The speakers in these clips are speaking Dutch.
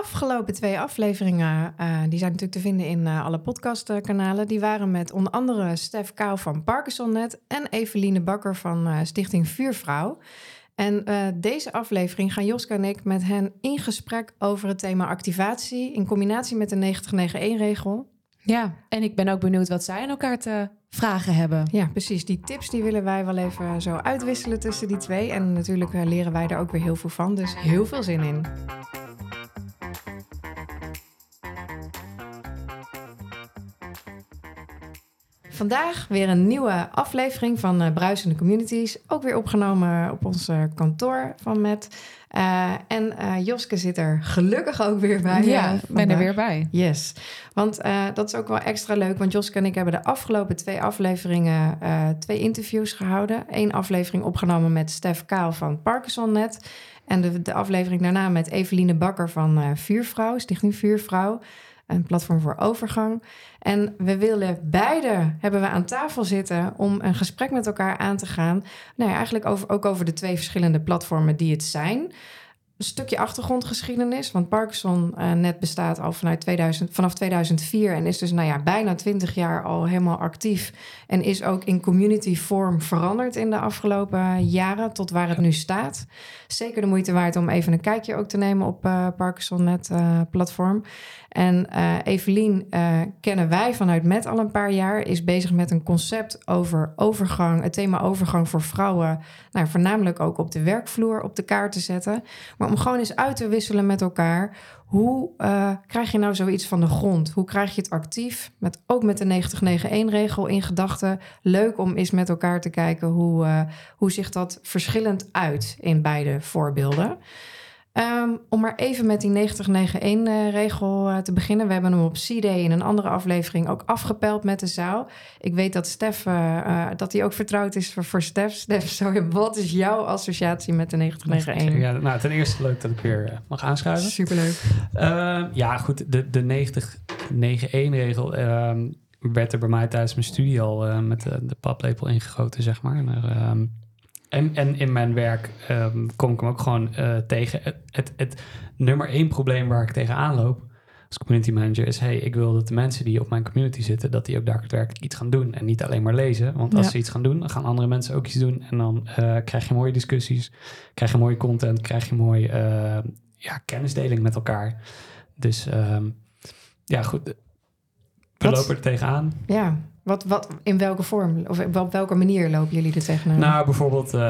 afgelopen twee afleveringen, uh, die zijn natuurlijk te vinden in uh, alle podcastkanalen. Die waren met onder andere Stef Kou van Parkinsonnet en Eveline Bakker van uh, Stichting Vuurvrouw. En deze aflevering gaan Joska en ik met hen in gesprek over het thema activatie in combinatie met de 9091-regel. Ja, en ik ben ook benieuwd wat zij aan elkaar te vragen hebben. Ja, precies. Die tips die willen wij wel even zo uitwisselen tussen die twee. En natuurlijk leren wij er ook weer heel veel van. Dus heel veel zin in. Vandaag weer een nieuwe aflevering van uh, Bruisende Communities. Ook weer opgenomen op ons uh, kantoor van Met. Uh, en Joske zit er gelukkig ook weer bij. Ja, ik ben er weer bij. Yes. Want dat is ook wel extra leuk. Want Joske en ik hebben de afgelopen twee afleveringen twee interviews gehouden. Eén aflevering opgenomen met Stef Kaal van Parkinsonnet. En de, de aflevering daarna met Eveline Bakker van Vuurvrouw, Stichting Vuurvrouw een platform voor overgang. En we willen beide hebben we aan tafel zitten om een gesprek met elkaar aan te gaan. Nou ja, eigenlijk over, ook over de twee verschillende platformen die het zijn een stukje achtergrondgeschiedenis. Want Parkinson uh, net bestaat al vanuit 2000, vanaf 2004 en is dus nou ja, bijna 20 jaar al helemaal actief. En is ook in community vorm veranderd in de afgelopen jaren tot waar het nu staat. Zeker de moeite waard om even een kijkje ook te nemen op uh, Parkinson Net uh, platform. En Evelien kennen wij vanuit Met al een paar jaar. Is bezig met een concept over overgang. Het thema overgang voor vrouwen. Nou, voornamelijk ook op de werkvloer op de kaart te zetten. Maar om gewoon eens uit te wisselen met elkaar. Hoe uh, krijg je nou zoiets van de grond? Hoe krijg je het actief? Met, ook met de 90-9-1-regel in gedachten. Leuk om eens met elkaar te kijken hoe, hoe zich dat verschillend uit in beide voorbeelden. Um, om maar even met die 90-9-1-regel uh, te beginnen. We hebben hem op C-Day in een andere aflevering ook afgepeld met de zaal. Ik weet dat Stef, uh, uh, dat hij ook vertrouwd is voor, voor Stef. Stef, sorry, wat is jouw associatie met de 90-9-1? Ja, nou, ten eerste leuk dat ik weer mag aanschuiven. Superleuk. Ehm, ja, goed, de, de 90-9-1-regel ehm, werd er bij mij tijdens mijn studie al met de, de paplepel ingegoten, zeg maar. Maar, en, en in mijn werk um, kom ik hem ook gewoon uh, tegen. Het, het, het, nummer één probleem waar ik tegenaan loop als community manager is... hey, ik wil dat de mensen die op mijn community zitten... dat die ook daadwerkelijk iets gaan doen en niet alleen maar lezen. Want als ja. ze iets gaan doen, dan gaan andere mensen ook iets doen... en dan uh, krijg je mooie discussies, krijg je mooie content... krijg je mooie uh, ja, kennisdeling met elkaar. Dus um, ja, goed, we Wat? lopen er tegenaan. Ja, wat, wat, in welke vorm of op welke manier lopen jullie er tegenaan? Nou, bijvoorbeeld, uh,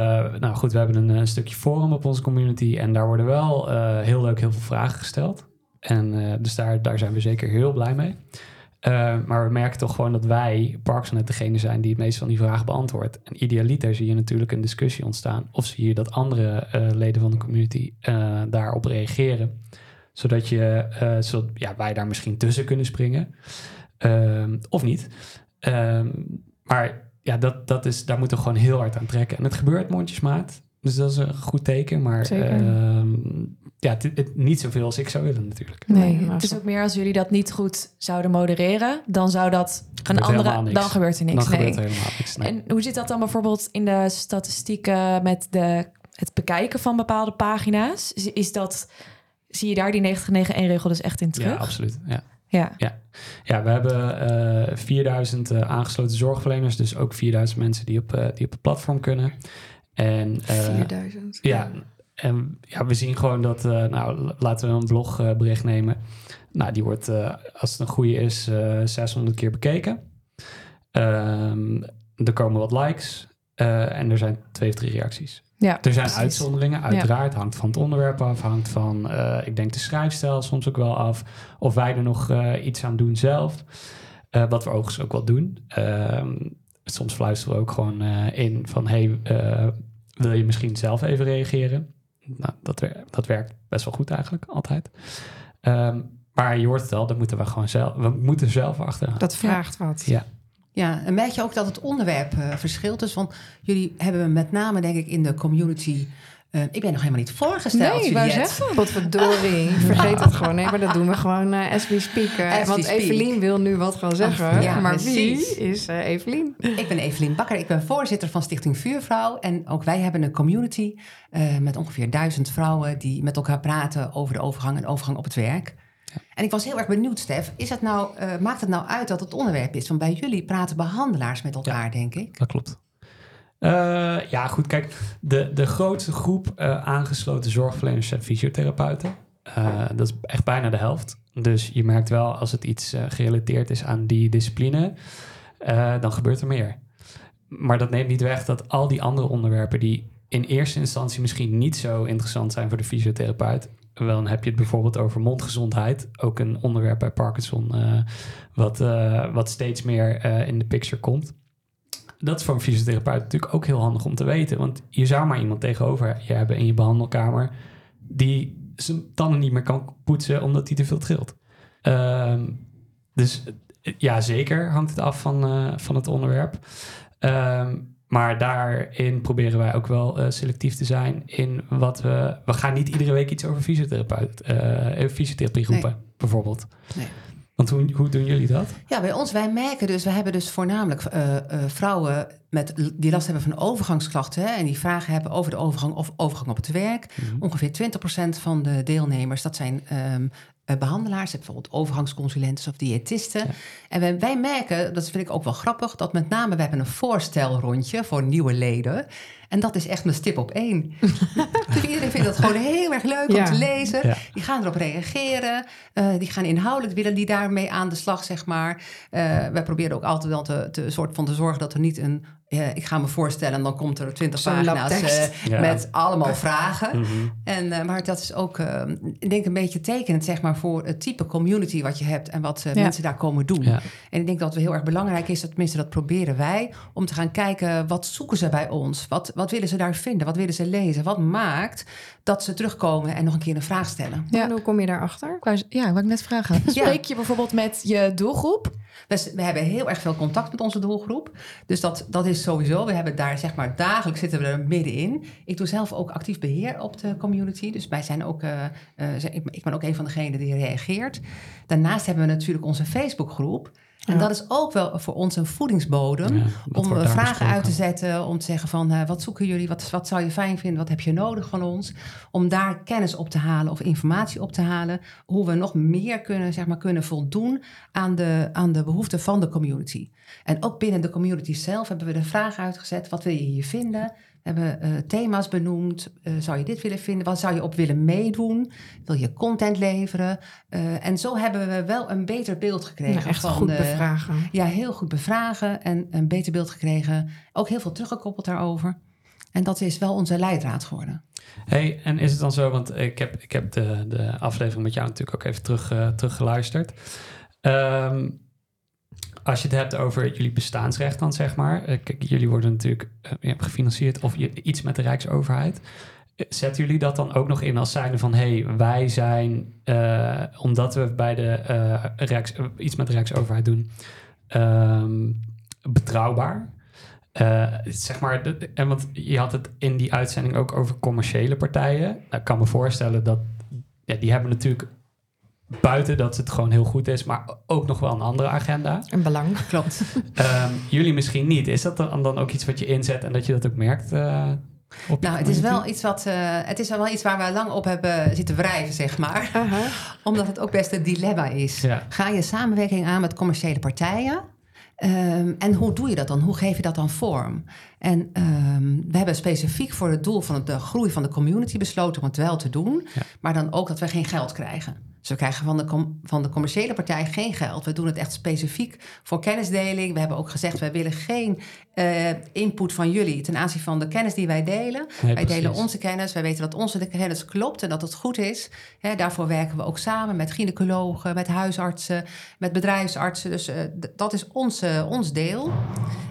nou goed, we hebben een, een, stukje forum op onze community en daar worden wel uh, heel leuk heel veel vragen gesteld. En dus daar, daar zijn we zeker heel blij mee. maar we merken toch gewoon dat wij, Parksonet, degene zijn die het meest van die vragen beantwoordt. En idealiter zie je natuurlijk een discussie ontstaan. Of zie je dat andere leden van de community daarop reageren. Zodat, je, zodat ja, wij daar misschien tussen kunnen springen. of niet. Um, maar ja, dat, dat is, daar moeten we gewoon heel hard aan trekken. En het gebeurt mondjesmaat. Dus dat is een goed teken. Maar um, ja, het, het, niet zoveel als ik zou willen natuurlijk. Nee, het is ook meer als jullie dat niet goed zouden modereren, dan zou dat een andere. Dan gebeurt er niks. Dan nee. gebeurt er helemaal niks. Nee. En hoe zit dat dan bijvoorbeeld in de statistieken met de, het bekijken van bepaalde pagina's? Is, is dat, zie je daar die 9091-regel dus echt in terug? Ja, absoluut. Ja. Ja. ja. Ja, we hebben uh, 4000 uh, aangesloten zorgverleners, dus ook 4000 mensen die op, uh, die op het platform kunnen. En, 4000? Ja, en ja, we zien gewoon dat, nou, laten we een blogbericht nemen. Nou, die wordt, als het een goede is, 600 keer bekeken. Um, er komen wat likes en er zijn twee of drie reacties. Ja, er zijn precies. uitzonderingen, uiteraard. Ja. Hangt van het onderwerp af, hangt van, uh, ik denk, de schrijfstijl soms ook wel af. Of wij er nog uh, iets aan doen zelf. Uh, wat we overigens ook wel doen. soms fluisteren we ook gewoon in van, hey, wil je misschien zelf even reageren? Nou, dat, wer dat werkt best wel goed eigenlijk, altijd. Um, maar je hoort het al, dan moeten we gewoon zelf, we moeten zelf achteraan. Dat vraagt ja. wat. Ja. Ja, en merk je ook dat het onderwerp uh, verschilt. Dus van jullie hebben met name, denk ik, in de community Eh, ik ben nog helemaal niet voorgesteld, Nee, Juliette. zeggen. Potverdorie, vergeet het gewoon. Nee, maar dat doen we gewoon eh as we speak. eh, As we want speak. Evelien wil nu wat gaan zeggen. ja, maar precies. wie is eh, Evelien? Ik ben Evelien Bakker, ik ben voorzitter van Stichting Vuurvrouw. En ook wij hebben een community eh, met ongeveer duizend vrouwen... die met elkaar praten over de overgang en overgang op het werk. En ik was heel erg benieuwd, Stef. Is het nou, eh, maakt het nou uit dat het onderwerp is? Want bij jullie praten behandelaars met elkaar, denk ik. Dat klopt. Eh, ja, goed. Kijk, de, de grootste groep eh, aangesloten zorgverleners zijn fysiotherapeuten. Dat is echt bijna de helft. Dus je merkt wel als het iets gerelateerd is aan die discipline, dan gebeurt er meer. Maar dat neemt niet weg dat al die andere onderwerpen die in eerste instantie misschien niet zo interessant zijn voor de fysiotherapeut. Dan heb je het bijvoorbeeld over mondgezondheid. Ook een onderwerp bij Parkinson, eh, wat, eh, wat steeds meer eh, in de picture komt dat is voor een fysiotherapeut natuurlijk ook heel handig om te weten. Want je zou maar iemand tegenover je hebben in je behandelkamer die zijn tanden niet meer kan poetsen omdat hij te veel trilt. Ehm, dus ja, zeker hangt het af van, van het onderwerp. Ehm, maar daarin proberen wij ook wel eh, selectief te zijn in wat we... We gaan niet iedere week iets over fysiotherapeut, eh, fysiotherapie roepen, bijvoorbeeld. Nee. Want hoe, hoe doen jullie dat? Ja, bij ons, wij merken dus, we hebben dus voornamelijk eh, eh, vrouwen met, die last hebben van overgangsklachten. Hè, en die vragen hebben over de overgang of overgang op het werk. Ongeveer 20% van de deelnemers, dat zijn eh, behandelaars, bijvoorbeeld overgangsconsulenten of diëtisten. En wij, wij merken, dat vind ik ook wel grappig, dat met name we hebben een voorstelrondje voor nieuwe leden. En dat is echt mijn stip op één. dus iedereen vindt dat gewoon heel erg leuk Ja. om te lezen. Ja. Die gaan erop reageren. eh, die gaan inhoudelijk willen die daarmee aan de slag, zeg maar. Eh wij proberen ook altijd wel te, te, soort van te zorgen dat er niet een... eh, ik ga me voorstellen en dan komt er twintig pagina's eh, Ja. met allemaal vragen. Mhm. En, eh, maar dat is ook, eh, ik denk, een beetje tekenend zeg maar, voor het type community wat je hebt en wat eh, Ja. mensen daar komen doen. Ja. En ik denk dat het heel erg belangrijk is, dat, tenminste dat proberen wij, om te gaan kijken wat zoeken ze bij ons? Wat, wat willen ze daar vinden? Wat willen ze lezen? Wat maakt dat ze terugkomen en nog een keer een vraag stellen? Ja. En hoe kom je daarachter? Ja, wat ik net vragen. Spreek je bijvoorbeeld met je doelgroep? We, we hebben heel erg veel contact met onze doelgroep. Dus dat, dat is sowieso. We hebben daar zeg maar dagelijks zitten we er middenin. Ik doe zelf ook actief beheer op de community. Dus wij zijn ook, eh, eh, ik, ik ben ook een van degenen die reageert. Daarnaast hebben we natuurlijk onze Facebookgroep. En Ja. dat is ook wel voor ons een voedingsbodem. Ja, om eh, vragen besproken? uit te zetten. Om te zeggen van eh, wat zoeken jullie? Wat, wat zou je fijn vinden? Wat heb je nodig van ons? Om daar kennis op te halen of informatie op te halen. Hoe we nog meer kunnen, zeg maar, kunnen voldoen aan de, aan de behoeften van de community. En ook binnen de community zelf hebben we de vraag uitgezet. Wat wil je hier vinden? Hebben eh, thema's benoemd. Eh, zou je dit willen vinden? Wat zou je op willen meedoen? Wil je content leveren? Eh, en zo hebben we wel een beter beeld gekregen. Nou, echt van goed de- bevragen. ja, heel goed bevragen en een beter beeld gekregen. Ook heel veel teruggekoppeld daarover. En dat is wel onze leidraad geworden. Hey, en is het dan zo, want ik heb, ik heb de, de aflevering met jou natuurlijk ook even terug, teruggeluisterd. Ehm, als je het hebt over jullie bestaansrecht dan, zeg maar. eh, kijk, jullie worden natuurlijk eh, gefinancierd of je, iets met de Rijksoverheid. Eh, Zetten jullie dat dan ook nog in als zijnde van... hé, hey, wij zijn, omdat we bij de eh, iets met de Rijksoverheid doen... ehm, betrouwbaar? Zeg maar, en want je had het in die uitzending ook over commerciële partijen. Nou, ik kan me voorstellen dat ja, die hebben natuurlijk buiten dat het gewoon heel goed is, maar ook nog wel een andere agenda. Een belang. Klopt. Ehm, jullie misschien niet. Is dat dan, dan ook iets wat je inzet en dat je dat ook merkt? eh, op Nou, het is wel iets wat. eh, het is wel iets waar we lang op hebben zitten wrijven, zeg maar. Omdat het ook best een dilemma is. Ja. Ga je samenwerking aan met commerciële partijen? Ehm, en hoe doe je dat dan? Hoe geef je dat dan vorm? En ehm, we hebben specifiek voor het doel van de groei van de community besloten om het wel te doen. Ja. Maar dan ook dat we geen geld krijgen. Dus we krijgen van de, van de commerciële partij geen geld. We doen het echt specifiek voor kennisdeling. We hebben ook gezegd, wij willen geen eh, input van jullie ten aanzien van de kennis die wij delen. Nee, wij delen onze kennis. Wij weten dat onze kennis klopt en dat het goed is. Hè, daarvoor werken we ook samen met gynaecologen, met huisartsen, met bedrijfsartsen. Dus eh, dat is ons, ons deel.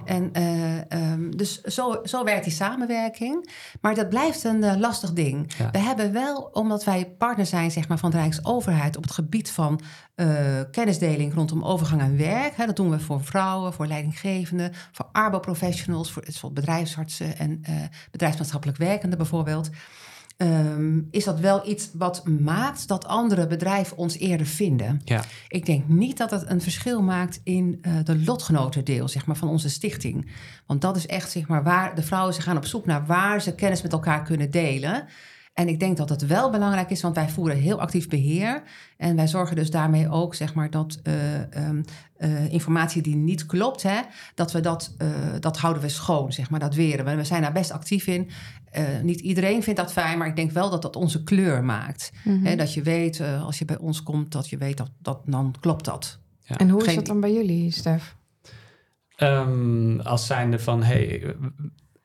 En eh, ehm, dus zo, zo werkt die samenwerking. Maar dat blijft een lastig ding. Ja. We hebben wel, omdat wij partner zijn zeg maar, van de Rijksoverheid op het gebied van eh, kennisdeling rondom overgang aan werk. Hè, dat doen we voor vrouwen, voor leidinggevenden, voor arbo professionals, voor, voor bedrijfsartsen en uh, bedrijfsmaatschappelijk werkenden bijvoorbeeld. Um, is dat wel iets wat maakt dat andere bedrijven ons eerder vinden. Ja. Ik denk niet dat het een verschil maakt in uh, de lotgenotendeel zeg maar, van onze stichting. Want dat is echt zeg maar, waar de vrouwen ze gaan op zoek naar waar ze kennis met elkaar kunnen delen. En ik denk dat het wel belangrijk is, want wij voeren heel actief beheer. En wij zorgen dus daarmee ook, zeg maar, dat uh, um, uh, informatie die niet klopt, hè, dat we dat, uh, dat houden we schoon, zeg maar, dat weren we. We zijn daar best actief in. niet iedereen vindt dat fijn, maar ik denk wel dat dat onze kleur maakt. Mm -hmm. hè, dat je weet, als je bij ons komt, dat je weet dat, dat dan klopt dat. Ja. En hoe is dat dan bij jullie, Stef? Um, als zijnde van, hey,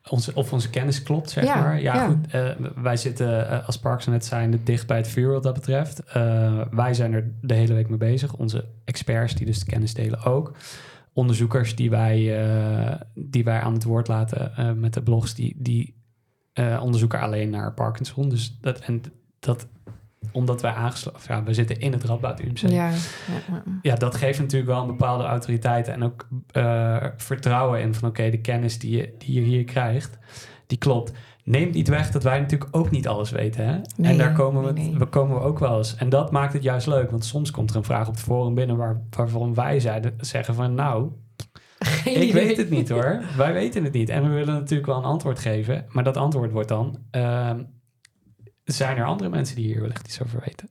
onze, of onze kennis klopt, zeg ja, maar. Ja, ja. goed. Uh, wij zitten uh, als Parks net zijn dicht bij het vuur wat dat betreft. Uh, wij zijn er de hele week mee bezig. Onze experts die dus de kennis delen ook. Onderzoekers die wij, die wij aan het woord laten met de blogs, die, die onderzoeken alleen naar Parkinson. Dus dat, en dat omdat wij aangesloten, ja, we zitten in het Radboud UMC. Ja, ja, ja. ja, dat geeft natuurlijk wel een bepaalde autoriteit en ook uh, vertrouwen in van oké, okay, de kennis die je, die je hier krijgt, die klopt. Neemt niet weg dat wij natuurlijk ook niet alles weten. Hè? Nee, en daar komen we, nee, nee. we komen we ook wel eens. En dat maakt het juist leuk, want soms komt er een vraag op het forum binnen waar, waarvan wij zeiden, zeggen van nou, Geen ik idee. weet het niet hoor. wij weten het niet. En we willen natuurlijk wel een antwoord geven, maar dat antwoord wordt dan. Uh, zijn er andere mensen die hier wellicht iets over weten?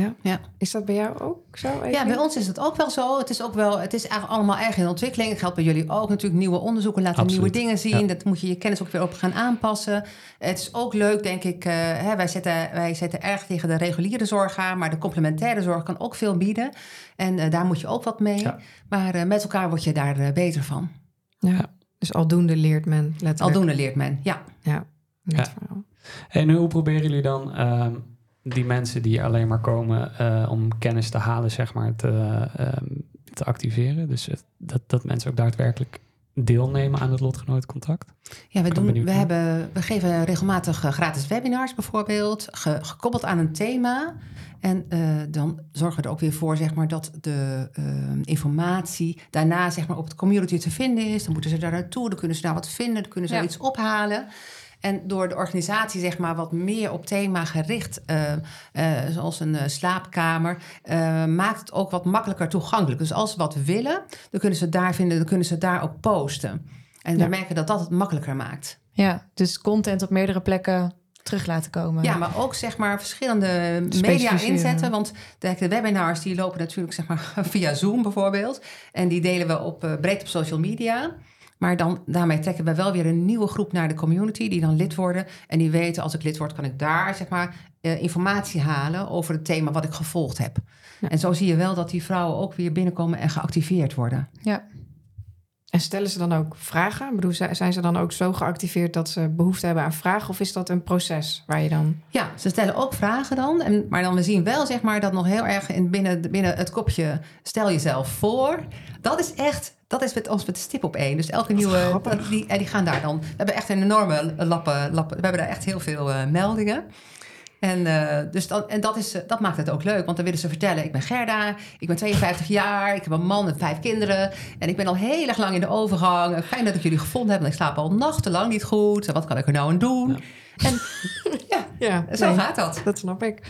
Ja. ja. Is dat bij jou ook zo? Even? Ja, bij ons is het ook wel zo. Het is ook wel, het is eigenlijk allemaal erg in ontwikkeling. Het geldt bij jullie ook natuurlijk. Nieuwe onderzoeken laten Absoluut. nieuwe dingen zien. Ja. Dat moet je je kennis ook weer op gaan aanpassen. Het is ook leuk, denk ik. Uh, hè, wij, zetten, wij zetten erg tegen de reguliere zorg aan, maar de complementaire zorg kan ook veel bieden. En uh, daar moet je ook wat mee. Ja. Maar uh, met elkaar word je daar beter van. Ja. Dus aldoende leert men letterlijk. Aldoende leert men, ja. Ja. ja. En hoe proberen jullie dan uh, die mensen die alleen maar komen uh, om kennis te halen, zeg maar, te, uh, te activeren? Dus dat, dat mensen ook daadwerkelijk deelnemen aan het lotgenotencontact? Ja, we, doen, we, hebben, we geven regelmatig gratis webinars bijvoorbeeld, ge, gekoppeld aan een thema. En uh, dan zorgen we er ook weer voor zeg maar, dat de uh, informatie daarna zeg maar, op het community te vinden is. Dan moeten ze daar naartoe, dan kunnen ze daar wat vinden, dan kunnen ze ja. iets ophalen. En door de organisatie zeg maar wat meer op thema gericht, uh, uh, zoals een uh, slaapkamer, maakt het ook wat makkelijker toegankelijk. Dus als ze wat willen, dan kunnen ze het daar vinden, dan kunnen ze het daar ook posten. En ja. we merken dat dat het makkelijker maakt. Ja, dus content op meerdere plekken terug laten komen. Ja, maar ook zeg maar verschillende media inzetten. Want de, de, webinars die lopen natuurlijk zeg maar via Zoom bijvoorbeeld. En die delen we op breed op social media. Maar dan, daarmee trekken we wel weer een nieuwe groep naar de community, die dan lid worden. En die weten, als ik lid word, kan ik daar zeg maar, uh, informatie halen over het thema wat ik gevolgd heb. Ja. En zo zie je wel dat die vrouwen ook weer binnenkomen en geactiveerd worden. Ja. En stellen ze dan ook vragen? Ik bedoel, zijn ze dan ook zo geactiveerd dat ze behoefte hebben aan vragen? Of is dat een proces waar je dan... Ja, ze stellen ook vragen dan. En, maar dan we zien wel zeg maar, dat nog heel erg in binnen, binnen het kopje... stel jezelf voor. Dat is echt dat is met ons met de stip op één. Dus elke nieuwe. Die, en die gaan daar dan. We hebben echt een enorme lappen. lappen we hebben daar echt heel veel uh, meldingen. En, uh, dus dan, en dat, is, uh, dat maakt het ook leuk, want dan willen ze vertellen: ik ben Gerda, ik ben 52 jaar, ik heb een man met vijf kinderen. En ik ben al heel erg lang in de overgang. Fijn dat ik jullie gevonden heb, want ik slaap al nachtenlang niet goed. Wat kan ik er nou aan doen? Ja. En ja, ja zo nee, gaat dat. Dat snap ik.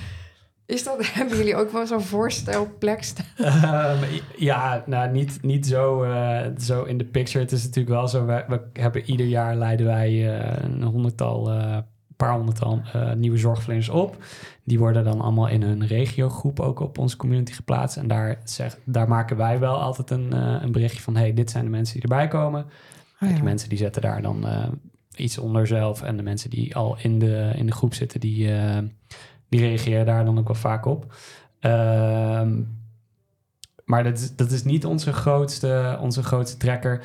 Is dat, hebben jullie ook wel zo'n voorstelplek staan? Um, ja, nou niet, niet zo, uh, zo in de picture. Het is natuurlijk wel zo, we, we hebben ieder jaar leiden wij uh, een honderdtal, uh, paar honderdtal nieuwe zorgverleners op. Die worden dan allemaal in hun regiogroep ook op onze community geplaatst. En daar, zeg, daar maken wij wel altijd een, een berichtje van, hey, dit zijn de mensen die erbij komen. Oh, ja. Die mensen die zetten daar dan iets onder zelf. En de mensen die al in de, in de groep zitten, die die reageren daar dan ook wel vaak op. Uh, maar dat is, dat is niet onze grootste, onze grootste trekker.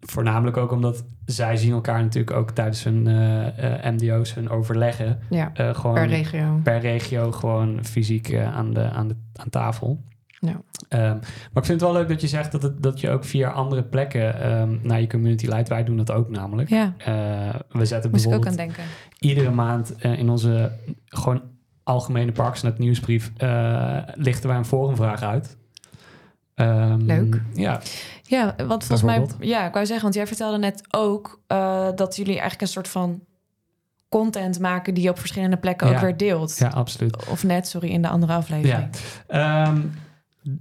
Voornamelijk ook omdat zij zien elkaar natuurlijk ook tijdens hun uh, uh, MDO's, hun overleggen. Ja, uh, gewoon per regio. Per regio gewoon fysiek aan, de, aan, de, aan tafel. Ja. Um, maar ik vind het wel leuk dat je zegt dat, het, dat je ook via andere plekken um, naar je community leidt. Wij doen dat ook namelijk. Ja. we zetten Moest bijvoorbeeld ik ook aan denken. iedere maand in onze gewoon algemene Parksnet nieuwsbrief uh, lichten wij een forumvraag uit. Ehm, Leuk. Ja, Ja, want volgens mij, ja, ik wou zeggen, want jij vertelde net ook eh, dat jullie eigenlijk een soort van content maken die je op verschillende plekken ook Ja. weer deelt. ja, absoluut. Of net, sorry, in de andere aflevering. Ehm,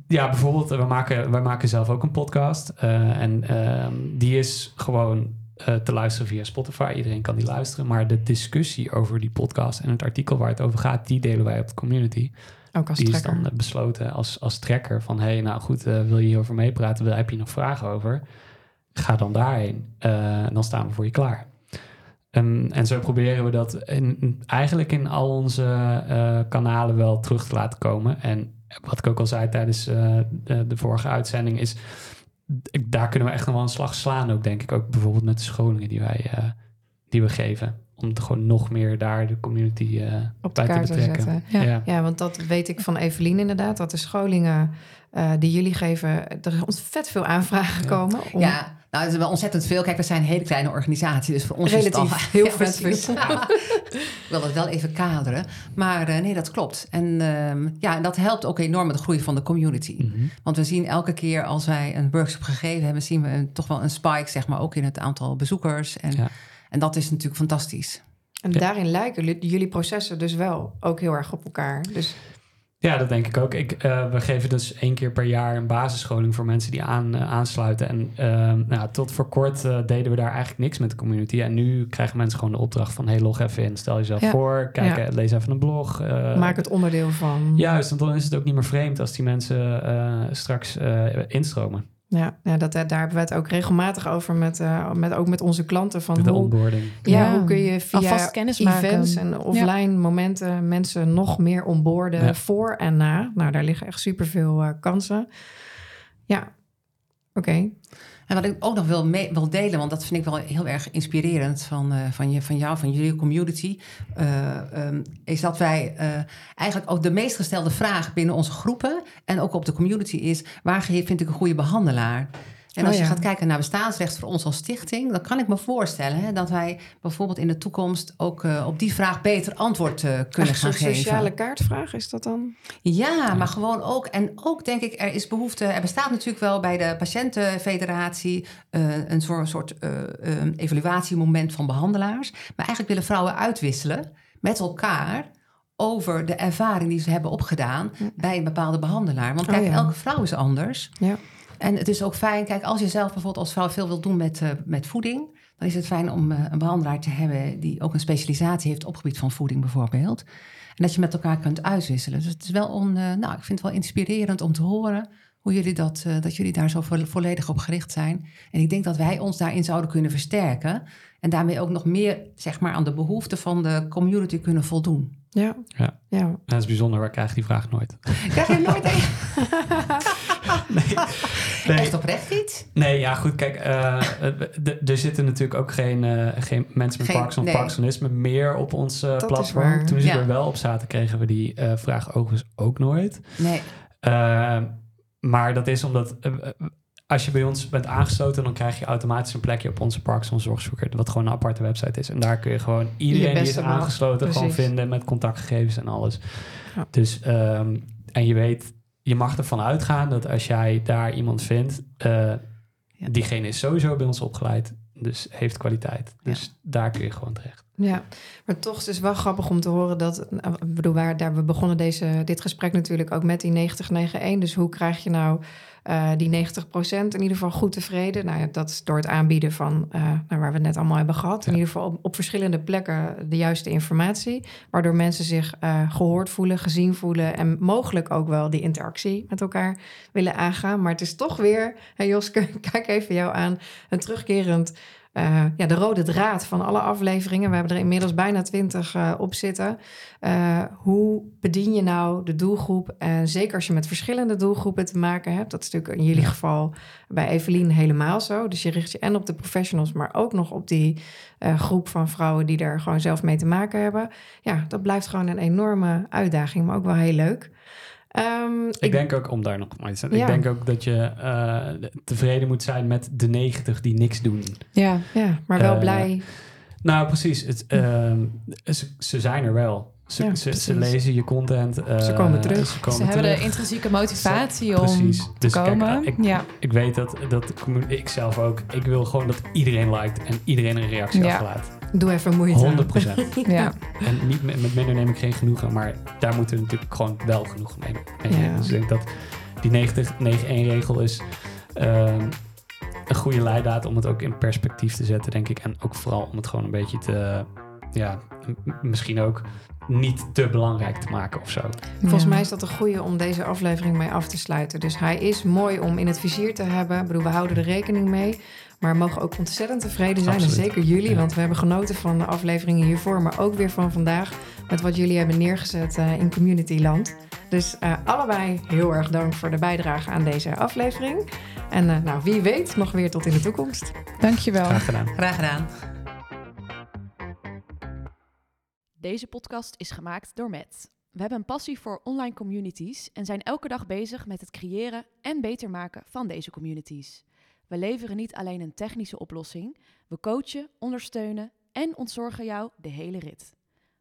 ja, bijvoorbeeld, we maken, wij maken zelf ook een podcast. eh, en ehm, die is gewoon eh, te luisteren via Spotify. Iedereen kan die luisteren. Maar de discussie over die podcast en het artikel waar het over gaat, die delen wij op de community. Ook als die is dan eh, besloten als, als trekker van... hé, hey, nou goed, eh, wil je hierover meepraten? Wil- Heb je nog vragen over? Ga dan daarheen. Dan staan we voor je klaar. Ehm, en zo proberen we dat in, eigenlijk in al onze kanalen wel terug te laten komen. En wat ik ook al zei tijdens de, de vorige uitzending is... daar kunnen we echt nog wel een slag slaan ook, denk ik. Ook bijvoorbeeld met de scholingen die, wij, eh, die we geven. Om het gewoon nog meer daar de community eh, Op de bij te kaart te betrekken. zetten. Ja. ja. Ja, want dat weet ik van Evelien inderdaad. Dat de scholingen eh, die jullie geven... Er is vet veel aanvragen Ja. komen. Om, Ja, nou, het is wel ontzettend veel. Kijk, we zijn een hele kleine organisatie, dus voor ons is het al heel Ja, veel. Ik wil dat wel even kaderen. Maar eh, nee, dat klopt. En ehm, ja, dat helpt ook enorm met de groei van de community. Mhm. Want we zien elke keer als wij een workshop gegeven hebben, zien we een- toch wel een spike, zeg maar, ook in het aantal bezoekers. En, Ja. en dat is natuurlijk fantastisch. En Ja. daarin lijken jullie processen dus wel ook heel erg op elkaar. Dus Ja, dat denk ik ook. Ik, eh, we geven dus één keer per jaar een basisscholing voor mensen die aan, eh, aansluiten. En ehm, nou, tot voor kort eh, deden we daar eigenlijk niks met de community. En nu krijgen mensen gewoon de opdracht van... hey, log even in, stel jezelf Ja. voor, kijk, Ja. lees even een blog. maak het onderdeel van... Juist, want dan is het ook niet meer vreemd als die mensen straks instromen. Ja, ja dat, daar hebben we het ook regelmatig over met, eh, met, ook met onze klanten. Van De hoe, onboarding. ja, Ja. hoe kun je via Alvast kennis maken. events en offline momenten mensen nog meer onboorden Ja. voor en na. Nou, daar liggen echt superveel eh kansen. Ja, oké. En wat ik ook nog wil, wil delen, want dat vind ik wel heel erg inspirerend van, eh, van, je, van jou, van jullie community, eh, ehm, is dat wij eh, eigenlijk ook de meest gestelde vraag binnen onze groepen en ook op de community is, waar vind ik een goede behandelaar? En Oh als je ja. gaat kijken naar bestaansrecht voor ons als stichting, dan kan ik me voorstellen hè, dat wij bijvoorbeeld in de toekomst ook eh, op die vraag beter antwoord eh, kunnen Echt een gaan geven. sociale kaartvraag is dat dan? Ja, maar gewoon ook. En ook denk ik, er is behoefte. Er bestaat natuurlijk wel bij de patiëntenfederatie eh, een soort, soort eh, eh, evaluatiemoment van behandelaars. Maar eigenlijk willen vrouwen uitwisselen met elkaar over de ervaring die ze hebben opgedaan bij een bepaalde behandelaar. Want Oh kijk, ja. elke vrouw is anders. Ja. En het is ook fijn, kijk, als je zelf bijvoorbeeld als vrouw veel wilt doen met, eh, met voeding, dan is het fijn om eh, een behandelaar te hebben die ook een specialisatie heeft op het gebied van voeding bijvoorbeeld. En dat je met elkaar kunt uitwisselen. Dus het is wel on, eh, nou, ik vind het wel inspirerend om te horen hoe jullie dat, eh, dat jullie daar zo vo- volledig op gericht zijn. En ik denk dat wij ons daarin zouden kunnen versterken. En daarmee ook nog meer zeg maar, aan de behoeften van de community kunnen voldoen. Ja. Ja. ja. Dat is bijzonder, wij krijgen die vraag nooit. Krijg je nooit een... Nee. echt oprecht iets? Nee, ja, goed. Kijk, eh, d- er zitten natuurlijk ook geen, eh, geen mensen met Geen- Parkinson nee. Parkinsonisme meer op ons eh, platform. Toen ze Ja. er wel op zaten, kregen we die eh, vraag overigens ook nooit. Nee. Eh, maar dat is omdat eh, eh, als je bij ons bent aangesloten, dan krijg je automatisch een plekje op onze Parkinson Zorgzoeker, wat gewoon een aparte website is. En daar kun je gewoon iedereen die is aangesloten gewoon vinden met contactgegevens en alles. Ja. Dus, ehm, en je weet, je mag ervan uitgaan dat als jij daar iemand vindt, eh, diegene is sowieso bij ons opgeleid, dus heeft kwaliteit. Dus daar kun je gewoon terecht. Ja, maar toch is het wel grappig om te horen dat, nou, ik bedoel, waar, daar, we begonnen deze, dit gesprek natuurlijk ook met die 9091. Dus hoe krijg je nou eh, die 90% in ieder geval goed tevreden? Nou ja, dat is door het aanbieden van, eh, nou, waar we het net allemaal hebben gehad. In ieder geval op, op verschillende plekken de juiste informatie. Waardoor mensen zich eh, gehoord voelen, gezien voelen en mogelijk ook wel die interactie met elkaar willen aangaan. Maar het is toch weer, hey Joske, kijk even jou aan, een terugkerend eh, ja, de rode draad van alle afleveringen. We hebben er inmiddels bijna twintig eh, op zitten. Eh, hoe bedien je nou de doelgroep? En zeker als je met verschillende doelgroepen te maken hebt. Dat is natuurlijk in jullie Ja. geval bij Evelien helemaal zo. Dus je richt je en op de professionals, maar ook nog op die groep van vrouwen die er gewoon zelf mee te maken hebben. Ja, dat blijft gewoon een enorme uitdaging, maar ook wel heel leuk. Ehm, Ik denk ook, om daar nog maar iets aan Ja. Ik denk ook dat je eh, tevreden moet zijn met de 90 die niks doen. Ja. Ja, maar wel Eh, blij. Nou, precies. Het, ehm, ze, ze zijn er wel. Ze, Ja, ze, lezen je content. eh, Ze komen terug. Ze, komen Ze hebben terug. de intrinsieke motivatie om Precies. te Dus kijk, komen. ik- ja. Ik weet dat, dat ik zelf ook. Ik wil gewoon dat iedereen liked en iedereen een reactie Ja. achterlaat. Doe even moeite. 100 procent. Ja. En niet met, met minder neem ik geen genoegen, maar daar moeten we natuurlijk gewoon wel genoegen mee mee nemen. Ja. Dus ik denk dat die 90-9-1 regel is ehm, een goede leidraad om het ook in perspectief te zetten, denk ik. En ook vooral om het gewoon een beetje te, ja, misschien ook niet te belangrijk te maken of zo. Volgens Ja. mij is dat een goede om deze aflevering mee af te sluiten. Dus hij is mooi om in het vizier te hebben. Ik bedoel, we houden er rekening mee. Maar we mogen ook ontzettend tevreden zijn. Absoluut. En zeker jullie, Ja. want we hebben genoten van de afleveringen hiervoor. Maar ook weer van vandaag. Met wat jullie hebben neergezet eh, in Communityland. Dus eh, allebei heel erg dank voor de bijdrage aan deze aflevering. En eh, nou, wie weet, nog weer tot in de toekomst. Dankjewel. Graag gedaan. Graag gedaan. Deze podcast is gemaakt door Matt. We hebben een passie voor online communities en zijn elke dag bezig met het creëren en beter maken van deze communities. We leveren niet alleen een technische oplossing, we coachen, ondersteunen en ontzorgen jou de hele rit.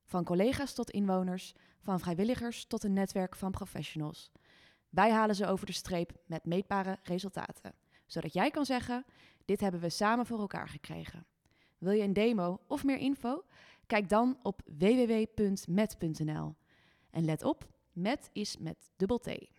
Van collega's tot inwoners, van vrijwilligers tot een netwerk van professionals. Wij halen ze over de streep met meetbare resultaten, zodat jij kan zeggen: dit hebben we samen voor elkaar gekregen. Wil je een demo of meer info? Kijk dan op www.met.nl. En let op, met is met dubbel T.